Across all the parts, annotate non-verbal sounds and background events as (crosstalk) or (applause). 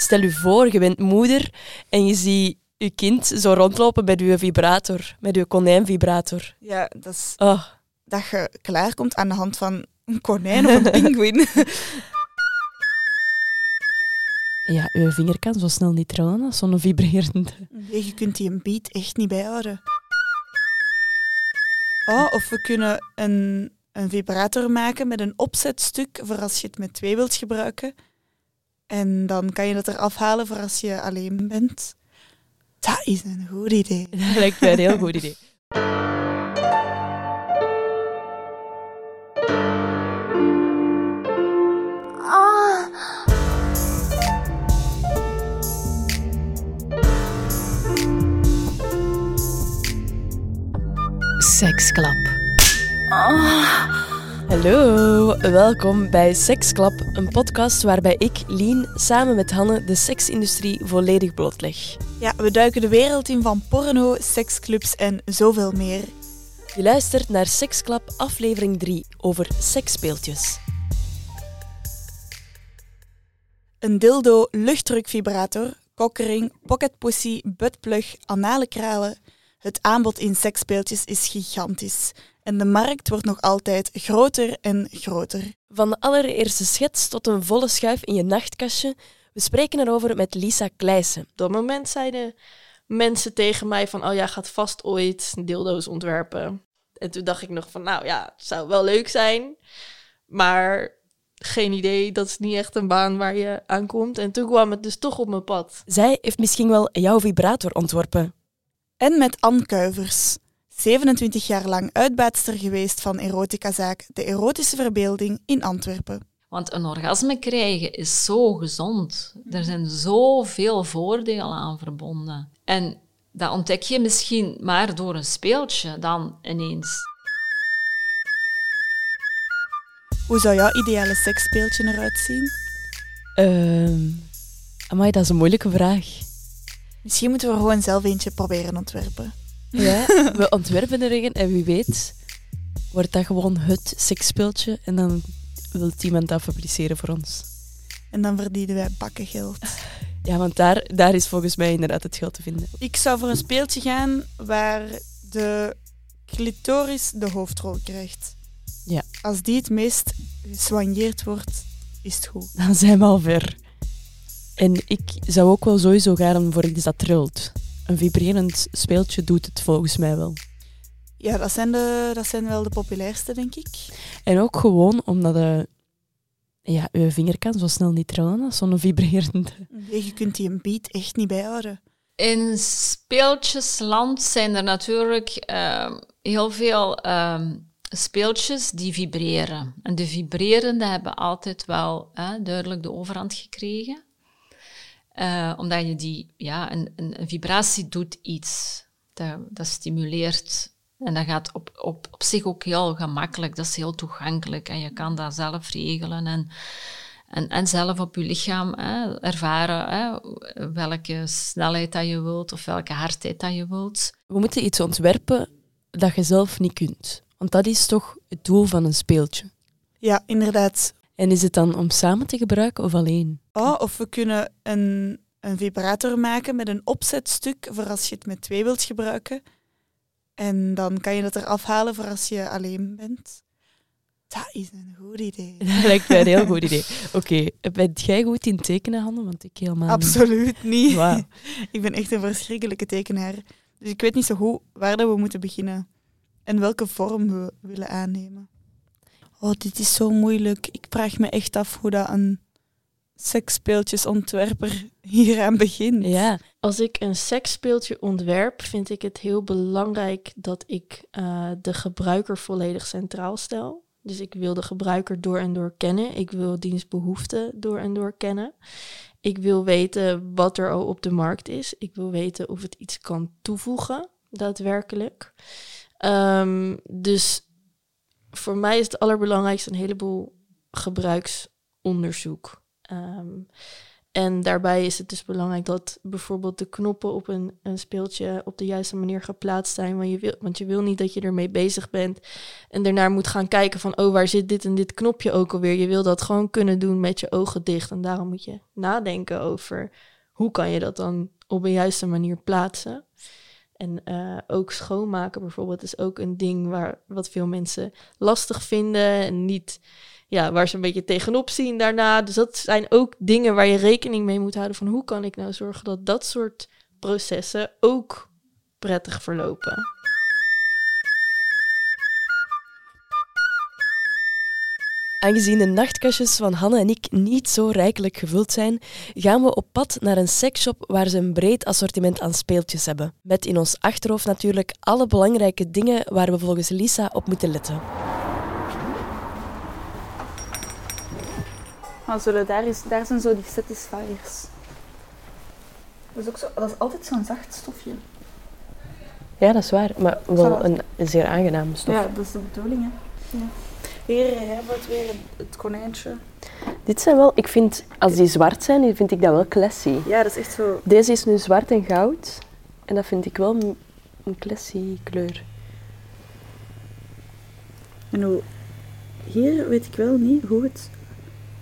Stel je voor, je bent moeder en je ziet je kind zo rondlopen met je vibrator, met je konijnvibrator. Ja, dat is Oh, dat je klaarkomt aan de hand van een konijn of een (laughs) pinguïn. ja, je vinger kan zo snel niet trillen als zo'n vibrerende. Nee, je kunt die een beat echt niet bijhouden. Oh, of we kunnen een, een vibrator maken met een opzetstuk voor als je het met twee wilt gebruiken. En dan kan je dat eraf halen voor als je alleen bent. Dat is een goed idee. (laughs) Dat lijkt mij een heel goed idee. Seksklap. Hallo, welkom bij Seksklap, een podcast waarbij ik, Lien, samen met Hanne de seksindustrie volledig blootleg. Ja, we duiken de wereld in van porno, seksclubs en zoveel meer. Je luistert naar Seksklap aflevering 3 over seksspeeltjes. Een dildo, luchtdrukvibrator, kokkering, pocketpussy, buttplug, anale kralen. Het aanbod in seksspeeltjes is gigantisch. En de markt wordt nog altijd groter en groter. Van de allereerste schets tot een volle schuif in je nachtkastje, we spreken erover met Lisa Kleijsen. Op dat moment zeiden mensen tegen mij van, oh jij gaat vast ooit dildo's ontwerpen. En toen dacht ik nog van, nou ja, het zou wel leuk zijn, maar geen idee, dat is niet echt een baan waar je aankomt. En toen kwam het dus toch op mijn pad. Zij heeft misschien wel jouw vibrator ontworpen. En met Ann Kuivers. 27 jaar lang uitbaatster geweest van eroticazaak De Erotische Verbeelding in Antwerpen. Want een orgasme krijgen is zo gezond. Er zijn zoveel voordelen aan verbonden. En dat ontdek je misschien maar door een speeltje dan ineens. Hoe zou jouw ideale seksspeeltje eruit zien? Ehm amai, dat is een moeilijke vraag. Misschien moeten we er gewoon zelf eentje proberen ontwerpen. Ja, (laughs) we ontwerpen er een en wie weet wordt dat gewoon het seksspeeltje en dan wil iemand dat publiceren voor ons. En dan verdienen wij bakken geld. Ja, want daar, daar is volgens mij inderdaad het geld te vinden. Ik zou voor een speeltje gaan waar de clitoris de hoofdrol krijgt. Ja. Als die het meest gesoigneerd wordt, is het goed. Dan zijn we al ver. En ik zou ook wel sowieso gaan voor iets dat trilt. Een vibrerend speeltje doet het volgens mij wel. Ja, dat zijn, de, dat zijn wel de populairste, denk ik. En ook gewoon omdat de, ja, je vinger kan zo snel niet trillen als zo'n vibrerende. Nee, je kunt die een beat echt niet bijhouden. In speeltjesland zijn er natuurlijk ehm, heel veel ehm, speeltjes die vibreren. En de vibrerende hebben altijd wel hè, duidelijk de overhand gekregen. Eh, omdat je die, ja, een, een, een vibratie doet iets. Dat, dat stimuleert. En dat gaat op, op, op zich ook heel gemakkelijk. Dat is heel toegankelijk. En je kan dat zelf regelen. En, en, en zelf op je lichaam hè, ervaren hè, welke snelheid dat je wilt. Of welke hardheid dat je wilt. We moeten iets ontwerpen dat je zelf niet kunt. Want dat is toch het doel van een speeltje. Ja, inderdaad. En is het dan om samen te gebruiken of alleen? Oh, of we kunnen een, een vibrator maken met een opzetstuk voor als je het met twee wilt gebruiken. En dan kan je dat eraf halen voor als je alleen bent. Dat is een goed idee. (laughs) Dat lijkt mij een heel goed (laughs) idee. Oké, bent jij goed in tekenen, Hanne? Want ik helemaal. Absoluut niet. (laughs) Ik ben echt een verschrikkelijke tekenaar. Dus ik weet niet zo goed waar dat we moeten beginnen. En welke vorm we willen aannemen. Oh, dit is zo moeilijk. Ik vraag me echt af hoe dat een seksspeeltjesontwerper hieraan begint. Ja, Als ik een seksspeeltje ontwerp, vind ik het heel belangrijk dat ik eh, de gebruiker volledig centraal stel. Dus ik wil de gebruiker door en door kennen. Ik wil diens behoeften door en door kennen. Ik wil weten wat er al op de markt is. Ik wil weten of het iets kan toevoegen, daadwerkelijk. Ehm, dus voor mij is het allerbelangrijkste een heleboel gebruiksonderzoek. Ehm, En daarbij is het dus belangrijk dat bijvoorbeeld de knoppen op een, een speeltje op de juiste manier geplaatst zijn. Want je, wil, want je wil niet dat je ermee bezig bent en daarna moet gaan kijken van, oh, waar zit dit en dit knopje ook alweer? Je wil dat gewoon kunnen doen met je ogen dicht. En daarom moet je nadenken over hoe kan je dat dan op een juiste manier plaatsen. En uh, ook schoonmaken bijvoorbeeld is ook een ding waar wat veel mensen lastig vinden en niet, ja, waar ze een beetje tegenop zien daarna. Dus dat zijn ook dingen waar je rekening mee moet houden van hoe kan ik nou zorgen dat dat soort processen ook prettig verlopen. Aangezien de nachtkastjes van Hanne en ik niet zo rijkelijk gevuld zijn, gaan we op pad naar een seksshop waar ze een breed assortiment aan speeltjes hebben. Met in ons achterhoofd natuurlijk alle belangrijke dingen waar we volgens Lisa op moeten letten. Maar zullen daar, is, daar zijn zo die satisfiers. Dat is, ook zo, dat is altijd zo'n zacht stofje. Ja, dat is waar, maar wel een zeer aangenaam stof. Ja, dat is de bedoeling, hè. Ja. Hier hebben we het weer, het konijntje. Dit zijn wel, ik vind, als die zwart zijn, vind ik dat wel classy. Ja, dat is echt zo... Deze is nu zwart en goud. En dat vind ik wel een, classy kleur. En hoe... Hier weet ik wel niet hoe het...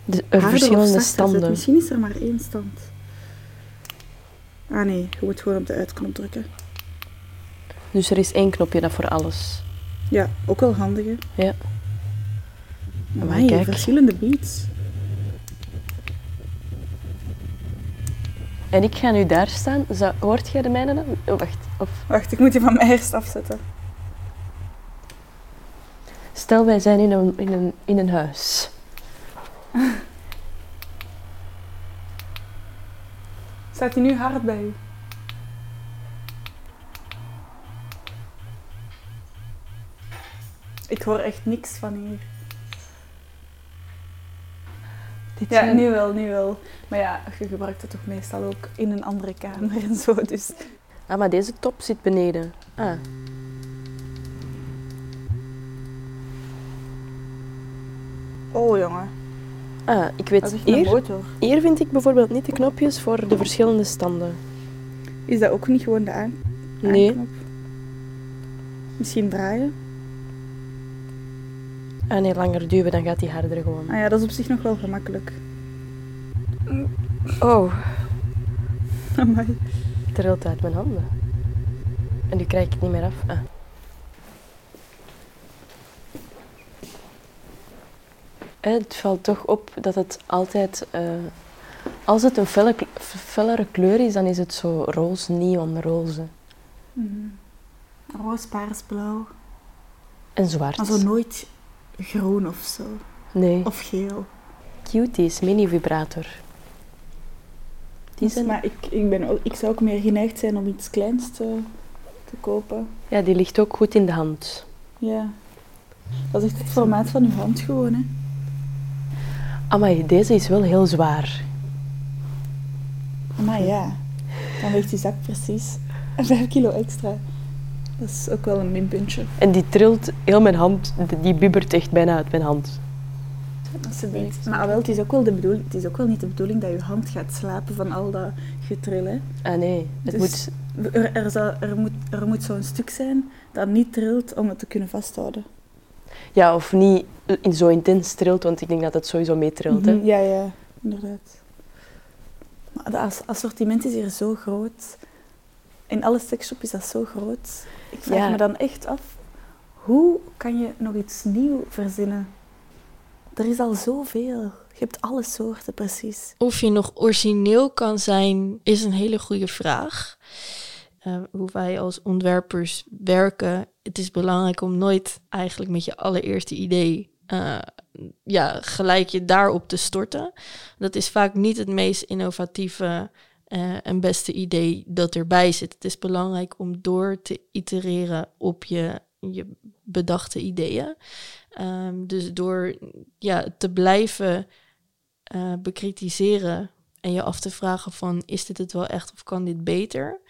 De, er verschillende standen. Misschien is er maar één stand. Ah nee, je moet gewoon op de uitknop drukken. Dus er is één knopje dat voor alles. Ja, ook wel handig hè? Ja. Maar kijk. verschillende beats. En ik ga nu daar staan. Zou, hoort jij de mijne dan? Oh, wacht. Of... Wacht, ik moet die van mij eerst afzetten. Stel, wij zijn in een, in een, in een huis. Staat hij nu hard bij u? Ik hoor echt niks van hier. Dit ja, nu wel, nu wel. Maar ja, je gebruikt het toch meestal ook in een andere kamer (laughs) en zo. Dus. Ah, maar deze top zit beneden. Ah. Oh, jongen. Ah, ik weet, hier, hier vind ik bijvoorbeeld niet de knopjes voor de verschillende standen. Is dat ook niet gewoon de aan? Nee. Misschien draaien? Ah nee, langer duwen, dan gaat hij harder gewoon. Ah ja, dat is op zich nog wel gemakkelijk. Oh. Amai. Het trilt uit mijn handen. En nu krijg ik het niet meer af. Ah. Het valt toch op dat het altijd... Uh, als het een felle, fellere kleur is, dan is het zo roze, neonroze. Mm. Roos, paars, blauw. En zwart. Maar zo nooit groen of zo. Nee. Of geel. Cuties, mini vibrator. Die zijn... Maar ik, ik, ben, ik zou ook meer geneigd zijn om iets kleins te, te kopen. Ja, die ligt ook goed in de hand. Ja. Dat is echt het formaat van uw hand gewoon, hè. Amai, deze is wel heel zwaar. Maar ja, dan weegt die zak precies 5 kilo extra. Dat is ook wel een minpuntje. En die trilt heel mijn hand, die bibbert echt bijna uit mijn hand. Alsjeblieft. Maar wel, het is, ook wel de bedoeling, het is ook wel niet de bedoeling dat je hand gaat slapen van al dat getril. Hè. Ah nee, het dus moet... Er, er, zal, er moet, er moet zo'n stuk zijn dat niet trilt om het te kunnen vasthouden. Ja, of niet in zo intens trilt, want ik denk dat het sowieso meetrilt. Mm Ja, ja, inderdaad. Maar het assortiment is hier zo groot. In alle seksshop is dat zo groot. Ik vraag me dan echt af, hoe kan je nog iets nieuws verzinnen? Er is al zoveel. Je hebt alle soorten precies. Of je nog origineel kan zijn, is een hele goede vraag. Uh, hoe wij als ontwerpers werken. Het is belangrijk om nooit eigenlijk met je allereerste idee uh, ja, gelijk je daarop te storten. Dat is vaak niet het meest innovatieve uh, en beste idee dat erbij zit. Het is belangrijk om door te itereren op je, je bedachte ideeën. Um, dus door ja, te blijven uh, bekritiseren en je af te vragen van is dit het wel echt of kan dit beter?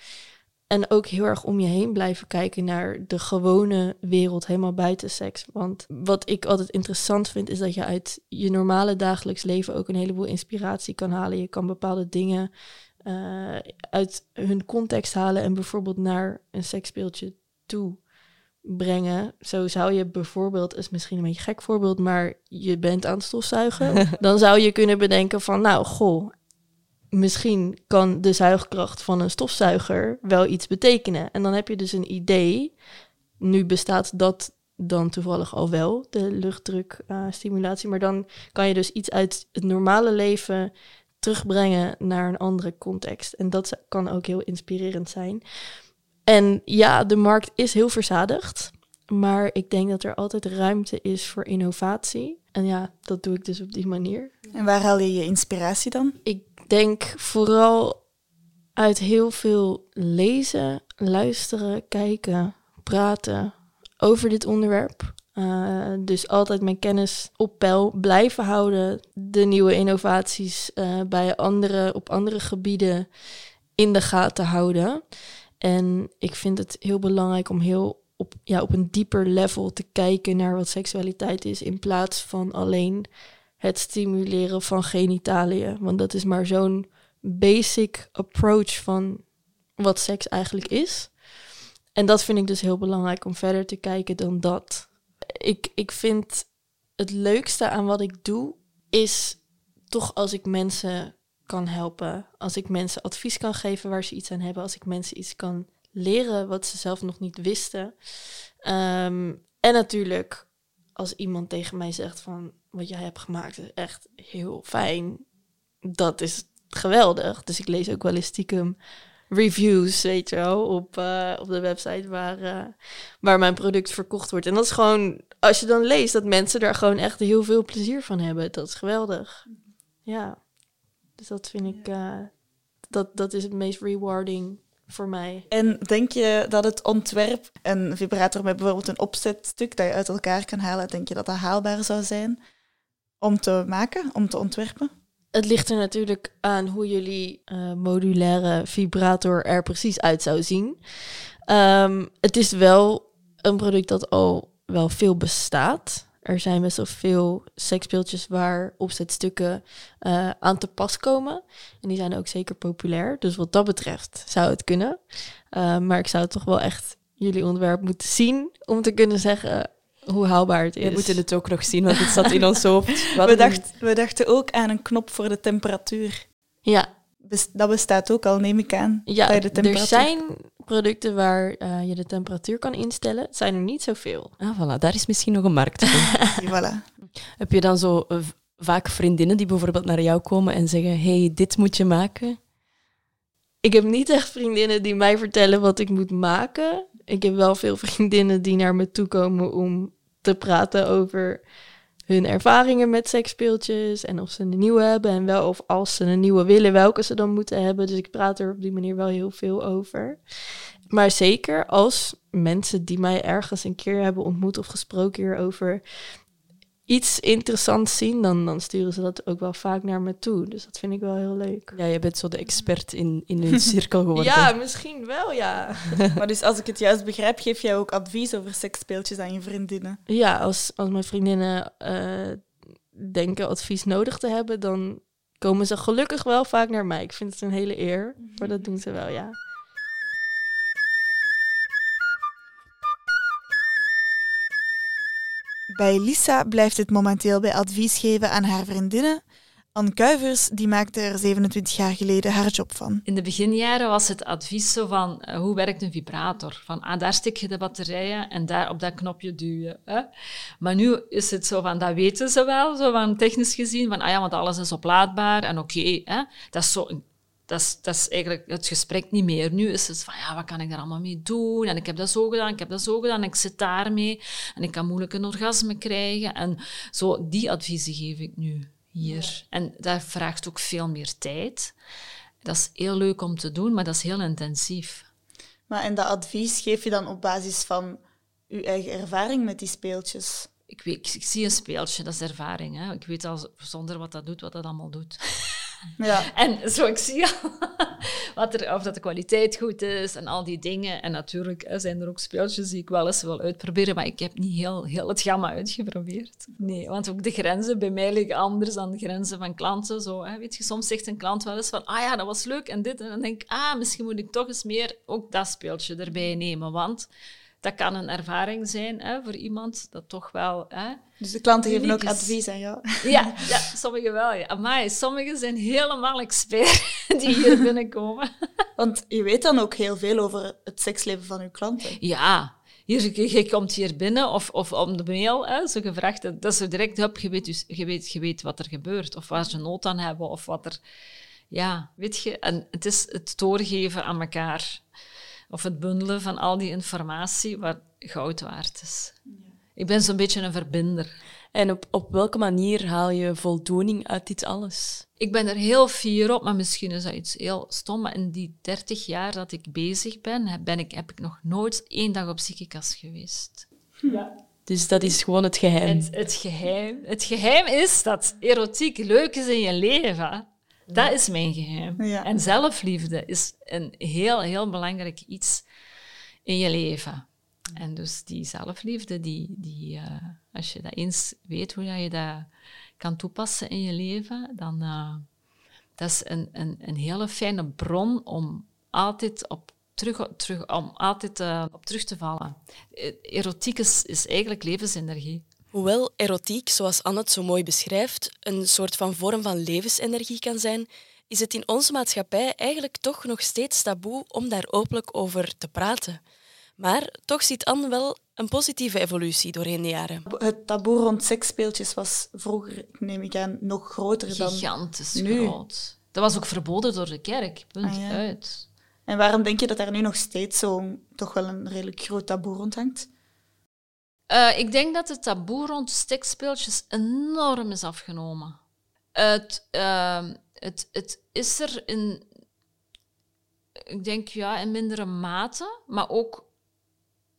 En ook heel erg om je heen blijven kijken naar de gewone wereld, helemaal buiten seks. Want wat ik altijd interessant vind, is dat je uit je normale dagelijks leven ook een heleboel inspiratie kan halen. Je kan bepaalde dingen uh, uit hun context halen en bijvoorbeeld naar een seksspeeltje toe brengen. Zo zou je bijvoorbeeld, is misschien een beetje een gek voorbeeld, maar je bent aan het stofzuigen. (laughs) dan zou je kunnen bedenken van, nou, goh, misschien kan de zuigkracht van een stofzuiger wel iets betekenen. En dan heb je dus een idee. Nu bestaat dat dan toevallig al wel, de luchtdrukstimulatie. Uh, maar dan kan je dus iets uit het normale leven terugbrengen naar een andere context. En dat kan ook heel inspirerend zijn. En ja, de markt is heel verzadigd. Maar ik denk dat er altijd ruimte is voor innovatie. En ja, dat doe ik dus op die manier. En waar haal je je inspiratie dan? Ik denk vooral uit heel veel lezen, luisteren, kijken, praten over dit onderwerp. Uh, dus altijd mijn kennis op peil blijven houden. De nieuwe innovaties uh, bij andere, op andere gebieden in de gaten houden. En ik vind het heel belangrijk om heel op, ja, op een dieper level te kijken naar wat seksualiteit is. In plaats van alleen het stimuleren van genitaliën. Want dat is maar zo'n basic approach van wat seks eigenlijk is. En dat vind ik dus heel belangrijk om verder te kijken dan dat. Ik, ik vind het leukste aan wat ik doe is toch als ik mensen kan helpen. Als ik mensen advies kan geven waar ze iets aan hebben. Als ik mensen iets kan leren wat ze zelf nog niet wisten. Ehm, en natuurlijk als iemand tegen mij zegt van wat jij hebt gemaakt is echt heel fijn. Dat is geweldig. Dus ik lees ook wel eens stiekem reviews, weet je wel, op, uh, op de website waar, uh, waar mijn product verkocht wordt. En dat is gewoon, als je dan leest dat mensen daar gewoon echt heel veel plezier van hebben, dat is geweldig. Ja, dus dat vind ik, uh, dat, dat is het meest rewarding voor mij. En denk je dat het ontwerp, een vibrator met bijvoorbeeld een opzetstuk dat je uit elkaar kan halen, denk je dat dat haalbaar zou zijn om te maken, om te ontwerpen? Het ligt er natuurlijk aan hoe jullie uh, modulaire vibrator er precies uit zou zien. Um, het is wel een product dat al wel veel bestaat. Er zijn best wel veel seksspeeltjes waar opzetstukken uh, aan te pas komen. En die zijn ook zeker populair. Dus wat dat betreft zou het kunnen. Uh, maar ik zou toch wel echt jullie ontwerp moeten zien om te kunnen zeggen hoe haalbaar het is. We moeten het ook nog zien, want het zat in ons hoofd. (laughs) We, dacht, we dachten ook aan een knop voor de temperatuur. Ja. dat bestaat ook al, neem ik aan. Ja, bij de temperatuur. er zijn producten waar uh, je de temperatuur kan instellen. Het zijn er niet zoveel. Ah, voilà. Daar is misschien nog een markt voor. (laughs) voilà. Heb je dan zo uh, vaak vriendinnen die bijvoorbeeld naar jou komen en zeggen: hey, dit moet je maken? Ik heb niet echt vriendinnen die mij vertellen wat ik moet maken. Ik heb wel veel (laughs) vriendinnen die naar me toe komen om te praten over hun ervaringen met seksspeeltjes en of ze een nieuwe hebben en wel of als ze een nieuwe willen, welke ze dan moeten hebben. Dus ik praat er op die manier wel heel veel over. Maar zeker als mensen die mij ergens een keer hebben ontmoet of gesproken hierover iets interessants zien, dan, dan sturen ze dat ook wel vaak naar me toe. Dus dat vind ik wel heel leuk. Ja, je bent zo de expert in, in (laughs) hun cirkel geworden. ja, misschien wel, ja. (laughs) maar dus als ik het juist begrijp, geef jij ook advies over seksspeeltjes aan je vriendinnen? Ja, als, als mijn vriendinnen uh, denken advies nodig te hebben, dan komen ze gelukkig wel vaak naar mij. Ik vind het een hele eer, maar dat doen ze wel, ja. Bij Lisa blijft het momenteel bij advies geven aan haar vriendinnen. Anne Kuivers die maakte er 27 jaar geleden haar job van. In de beginjaren was het advies zo van, uh, hoe werkt een vibrator? Van, ah, daar stik je de batterijen en daar op dat knopje duw je. Hè? Maar nu is het zo van, dat weten ze wel, zo van technisch gezien, van, ah ja, want alles is oplaadbaar en oké. Dat is zo dat is, dat is eigenlijk het gesprek niet meer. Nu is het van, ja, wat kan ik daar allemaal mee doen? En ik heb dat zo gedaan, ik heb dat zo gedaan, ik zit daarmee. En ik kan moeilijk een orgasme krijgen. En zo, die adviezen geef ik nu hier. En dat vraagt ook veel meer tijd. Dat is heel leuk om te doen, maar dat is heel intensief. Maar en dat advies geef je dan op basis van uw eigen ervaring met die speeltjes? Ik, weet, ik, zie een speeltje, dat is ervaring. Hè. Ik weet al zonder wat dat doet, wat dat allemaal doet. Ja. En zo, ik zie al (laughs) wat er, of dat de kwaliteit goed is en al die dingen. En natuurlijk zijn er ook speeltjes die ik wel eens wil uitproberen, maar ik heb niet heel, heel het gamma uitgeprobeerd. Nee, want ook de grenzen bij mij liggen anders dan de grenzen van klanten. Zo, hè. Weet je, soms zegt een klant wel eens van, ah ja, dat was leuk en dit. En dan denk ik, ah, misschien moet ik toch eens meer ook dat speeltje erbij nemen, want dat kan een ervaring zijn hè, voor iemand dat toch wel... Hè, Dus de klanten geven ook is. advies aan jou. (laughs) ja, ja, sommigen wel. Ja. Amai, sommigen zijn helemaal expert (laughs) die hier binnenkomen. (laughs) Want je weet dan ook heel veel over het seksleven van uw klanten. Ja, hier, je, je komt hier binnen of, of om de mail, hè, zo gevraagd, dat is zo direct, hup, je, weet, dus, je, weet, je weet wat er gebeurt of waar ze nood aan hebben of wat er... Ja, weet je, en het is het doorgeven aan elkaar of het bundelen van al die informatie wat goud waard is. Ik ben zo'n beetje een verbinder. En op, op welke manier haal je voldoening uit dit alles? Ik ben er heel fier op, maar misschien is dat iets heel stom. Maar in die 30 jaar dat ik bezig ben, heb, ben ik, heb ik nog nooit één dag op psychicas geweest. Dus dat is gewoon het geheim. Het, het, geheim, het geheim is dat erotiek leuk is in je leven. Dat is mijn geheim. Ja. En zelfliefde is een heel, heel belangrijk iets in je leven. En dus die zelfliefde, die, die, eh, als je dat eens weet hoe dat je dat kan toepassen in je leven, dan uh, dat is een, een, een hele fijne bron om altijd op terug, terug, om altijd, uh, op terug te vallen. Erotiek is, is eigenlijk levensenergie. Hoewel erotiek, zoals Anne het zo mooi beschrijft, een soort van vorm van levensenergie kan zijn, is het in onze maatschappij eigenlijk toch nog steeds taboe om daar openlijk over te praten. Maar toch ziet Anne wel een positieve evolutie doorheen de jaren. Het taboe rond seksspeeltjes was vroeger, neem ik aan, nog groter dan Gigantisch nu. groot. Dat was ook verboden door de kerk. Punt Ah, ja. uit. En waarom denk je dat daar nu nog steeds zo toch wel een redelijk groot taboe rond hangt? Eh, ik denk dat het taboe rond stekspeeltjes enorm is afgenomen. Het, ehm, het, het is er in, ik denk ja, in mindere mate, maar ook,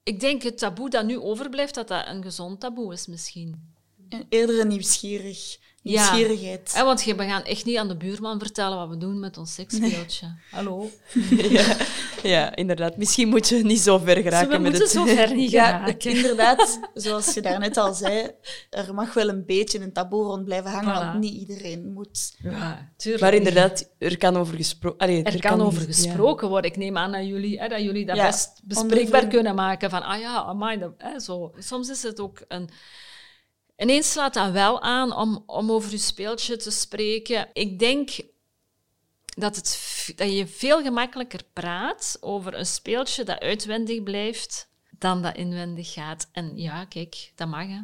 ik denk het taboe dat nu overblijft, dat dat een gezond taboe is misschien. En eerder nieuwsgierig, Ja. nieuwsgierigheid. Eh, want we gaan echt niet aan de buurman vertellen wat we doen met ons seksspeeltje. Hallo. (laughs) ja, (laughs) ja, inderdaad. Misschien moet je niet zo ver geraken we met het. zo ver niet (laughs) Ja, geraken. inderdaad, zoals je daarnet al zei, er mag wel een beetje een taboe rond blijven hangen, Voilà. want niet iedereen moet. Ja, tuurlijk Maar inderdaad, er kan over gesproken Er, kan over gesproken worden. Ik neem aan dat jullie, hè, dat, jullie dat Ja, best bespreekbaar kunnen maken. Van, ah ja, amai, dat, hè, zo. Soms is het ook een... Ineens slaat dat wel aan om, om over je speeltje te spreken. Ik denk dat, het, dat je veel gemakkelijker praat over een speeltje dat uitwendig blijft dan dat inwendig gaat. En ja, kijk, dat mag, hè.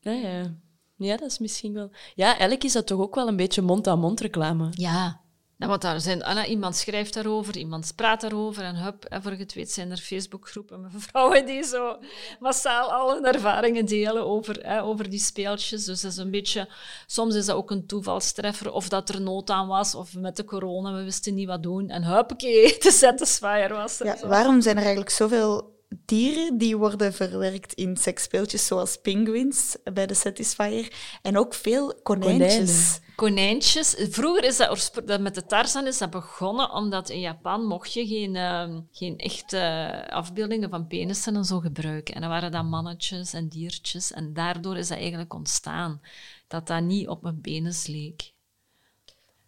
Ja, ja. ja, dat is misschien wel... Ja, eigenlijk is dat toch ook wel een beetje mond-aan-mond reclame. Ja. Nou, want daar zijn, ah, iemand schrijft daarover, iemand praat daarover en hup, en voor het weet zijn er Facebookgroepen met vrouwen die zo massaal al hun ervaringen delen over, hè, over die speeltjes. Dus dat is een beetje, soms is dat ook een toevalstreffer of dat er nood aan was of met de corona, we wisten niet wat doen en huppakee, (laughs) de Satisfyer was er. Ja, waarom zijn er eigenlijk zoveel dieren die worden verwerkt in seksspeeltjes, zoals pinguïns bij de Satisfyer, en ook veel konijntjes. Konijntjes. Vroeger is dat, met de Tarzan is dat begonnen, omdat in Japan mocht je geen, ehm, geen echte afbeeldingen van penissen en zo gebruiken. En dan waren dat mannetjes en diertjes. En daardoor is dat eigenlijk ontstaan. Dat dat niet op een penis leek.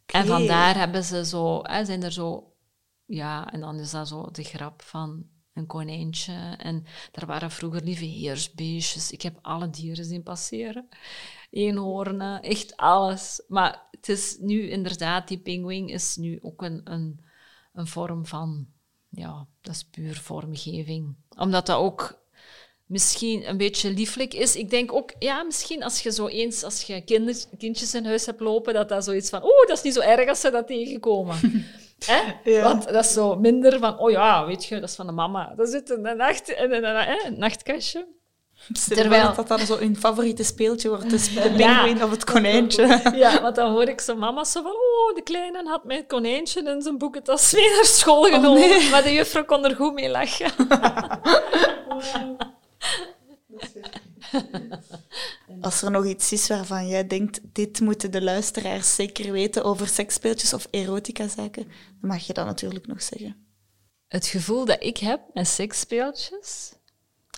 En Oké. vandaar hebben ze zo, hè, zijn er zo... Ja, en dan is dat zo de grap van een konijntje. En daar waren vroeger lieve heersbeestjes. Ik heb alle dieren zien passeren. Eenhoornen, echt alles. Maar het is nu inderdaad, die pinguïn is nu ook een, een, een vorm van... Ja, dat is puur vormgeving. Omdat dat ook misschien een beetje lieflijk is. Ik denk ook, ja, misschien als je zo eens, als je kindjes in huis hebt lopen, dat dat zoiets van, oh, dat is niet zo erg als ze dat tegenkomen. (laughs) Hè? Ja. Want dat is zo minder van, oh ja, weet je, dat is van de mama. Dat zit in een, nacht, in een, nachtkastje. Terwijl- dat dan zo hun favoriete speeltje wordt, dus de Ja. pinguïn of het konijntje. Ja, want dan hoor ik zo mama's zo van, oh, de kleine had mijn konijntje in zijn boekentas mee naar school genomen. nee. Maar de juffrouw kon er goed mee lachen. (laughs) Als er nog iets is waarvan jij denkt, dit moeten de luisteraars zeker weten over seksspeeltjes of erotica-zaken, dan mag je dat natuurlijk nog zeggen. Het gevoel dat ik heb met seksspeeltjes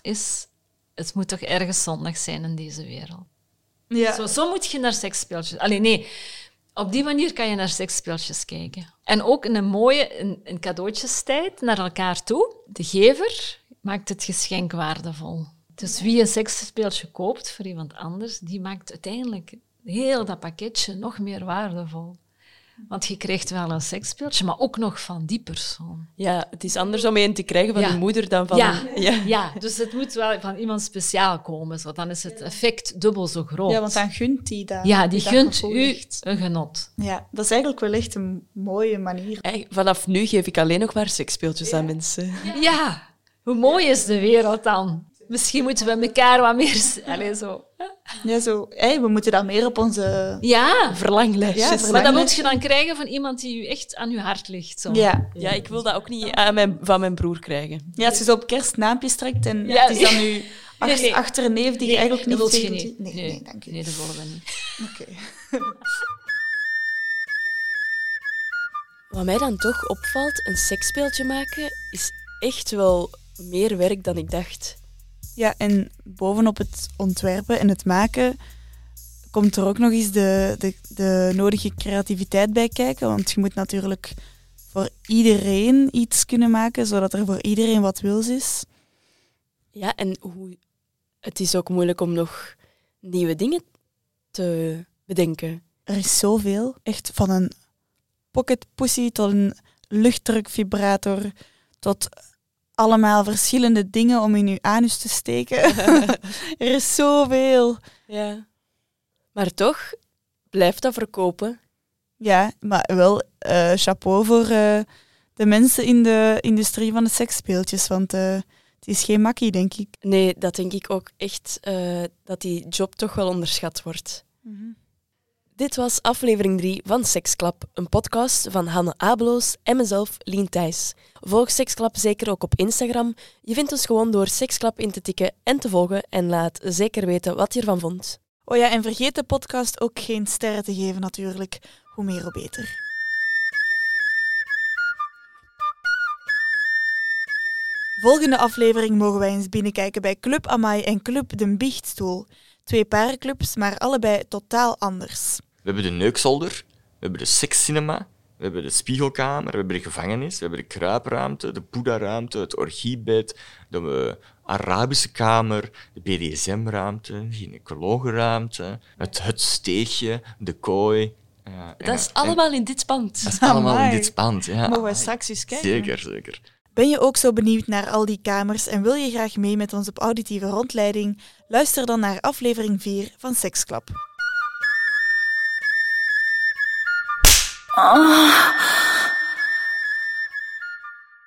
is, het moet toch ergens zondag zijn in deze wereld. Ja. Zo, zo moet je naar seksspeeltjes. Alleen nee, op die manier kan je naar seksspeeltjes kijken. En ook in een mooie een, een cadeautjestijd naar elkaar toe. De gever maakt het geschenk waardevol. Dus wie een seksspeeltje koopt voor iemand anders, die maakt uiteindelijk heel dat pakketje nog meer waardevol. Want je krijgt wel een seksspeeltje, maar ook nog van die persoon. Ja, het is anders om een te krijgen van Ja. je moeder dan van... Ja, (laughs) ja. ja, dus het moet wel van iemand speciaal komen. Zo. Dan is het effect dubbel zo groot. Ja, want dan gunt die dat. Ja, die gunt u echt. een genot. Ja, dat is eigenlijk wel echt een mooie manier. Hey, Vanaf nu geef ik alleen nog maar seksspeeltjes aan mensen. Ja, hoe mooi is de wereld dan? Misschien moeten we elkaar wat meer... Allee, zo. Ja, zo, hey, we moeten dat meer op onze... Ja, Verlanglijstjes. Ja, maar dat moet je dan krijgen van iemand die u echt aan uw hart ligt. Zo. Ja. Ja, ik wil dat ook niet aan mijn, van mijn broer krijgen. ja, als je zo op kerst naampjes trekt en Ja. het is dan nu ach- nee. achter een neef die je Nee, eigenlijk niet dat wil je tegen- niet. Nee, nee, dank u. Nee, dat willen we niet. Oké. Wat mij dan toch opvalt, een seksspeeltje maken is echt wel meer werk dan ik dacht. Ja, en bovenop het ontwerpen en het maken komt er ook nog eens de, de, de nodige creativiteit bij kijken. Want je moet natuurlijk voor iedereen iets kunnen maken, zodat er voor iedereen wat wils is. Ja, en hoe... het is ook moeilijk om nog nieuwe dingen te bedenken. Er is zoveel. Echt van een pocket pussy tot een luchtdrukvibrator tot allemaal verschillende dingen om in je anus te steken. (laughs) er is zoveel. Ja. Maar toch blijft dat verkopen. Ja, maar wel eh, chapeau voor eh, de mensen in de industrie van de seksspeeltjes. Want eh, het is geen makkie, denk ik. Nee, dat denk ik ook echt dat die job toch wel onderschat wordt. Dit was aflevering 3 van Seksklap, een podcast van Hanne Abeloos en mezelf, Lien Thijs. Volg Seksklap zeker ook op Instagram. Je vindt ons gewoon door Seksklap in te tikken en te volgen en laat zeker weten wat je ervan vond. Oh ja, en vergeet de podcast ook geen sterren te geven natuurlijk. Hoe meer, hoe beter. Volgende aflevering mogen wij eens binnenkijken bij Club Amai en Club De Biechtstoel. Twee parenclubs, maar allebei totaal anders. We hebben de neukzolder, we hebben de sekscinema, we hebben de spiegelkamer, we hebben de gevangenis, we hebben de kruipruimte, de boeddha-ruimte, het orgiebed, de eh, Arabische kamer, de BDSM-ruimte, de gynaecologenruimte, het, het steegje, de kooi. Ja, Dat is allemaal in dit pand. Dat is allemaal in dit pand. Ja. Mogen wij straks eens kijken? Zeker, zeker. Ben je ook zo benieuwd naar al die kamers en wil je graag mee met ons op auditieve rondleiding? Luister dan naar aflevering 4 van Seksklap. Ah,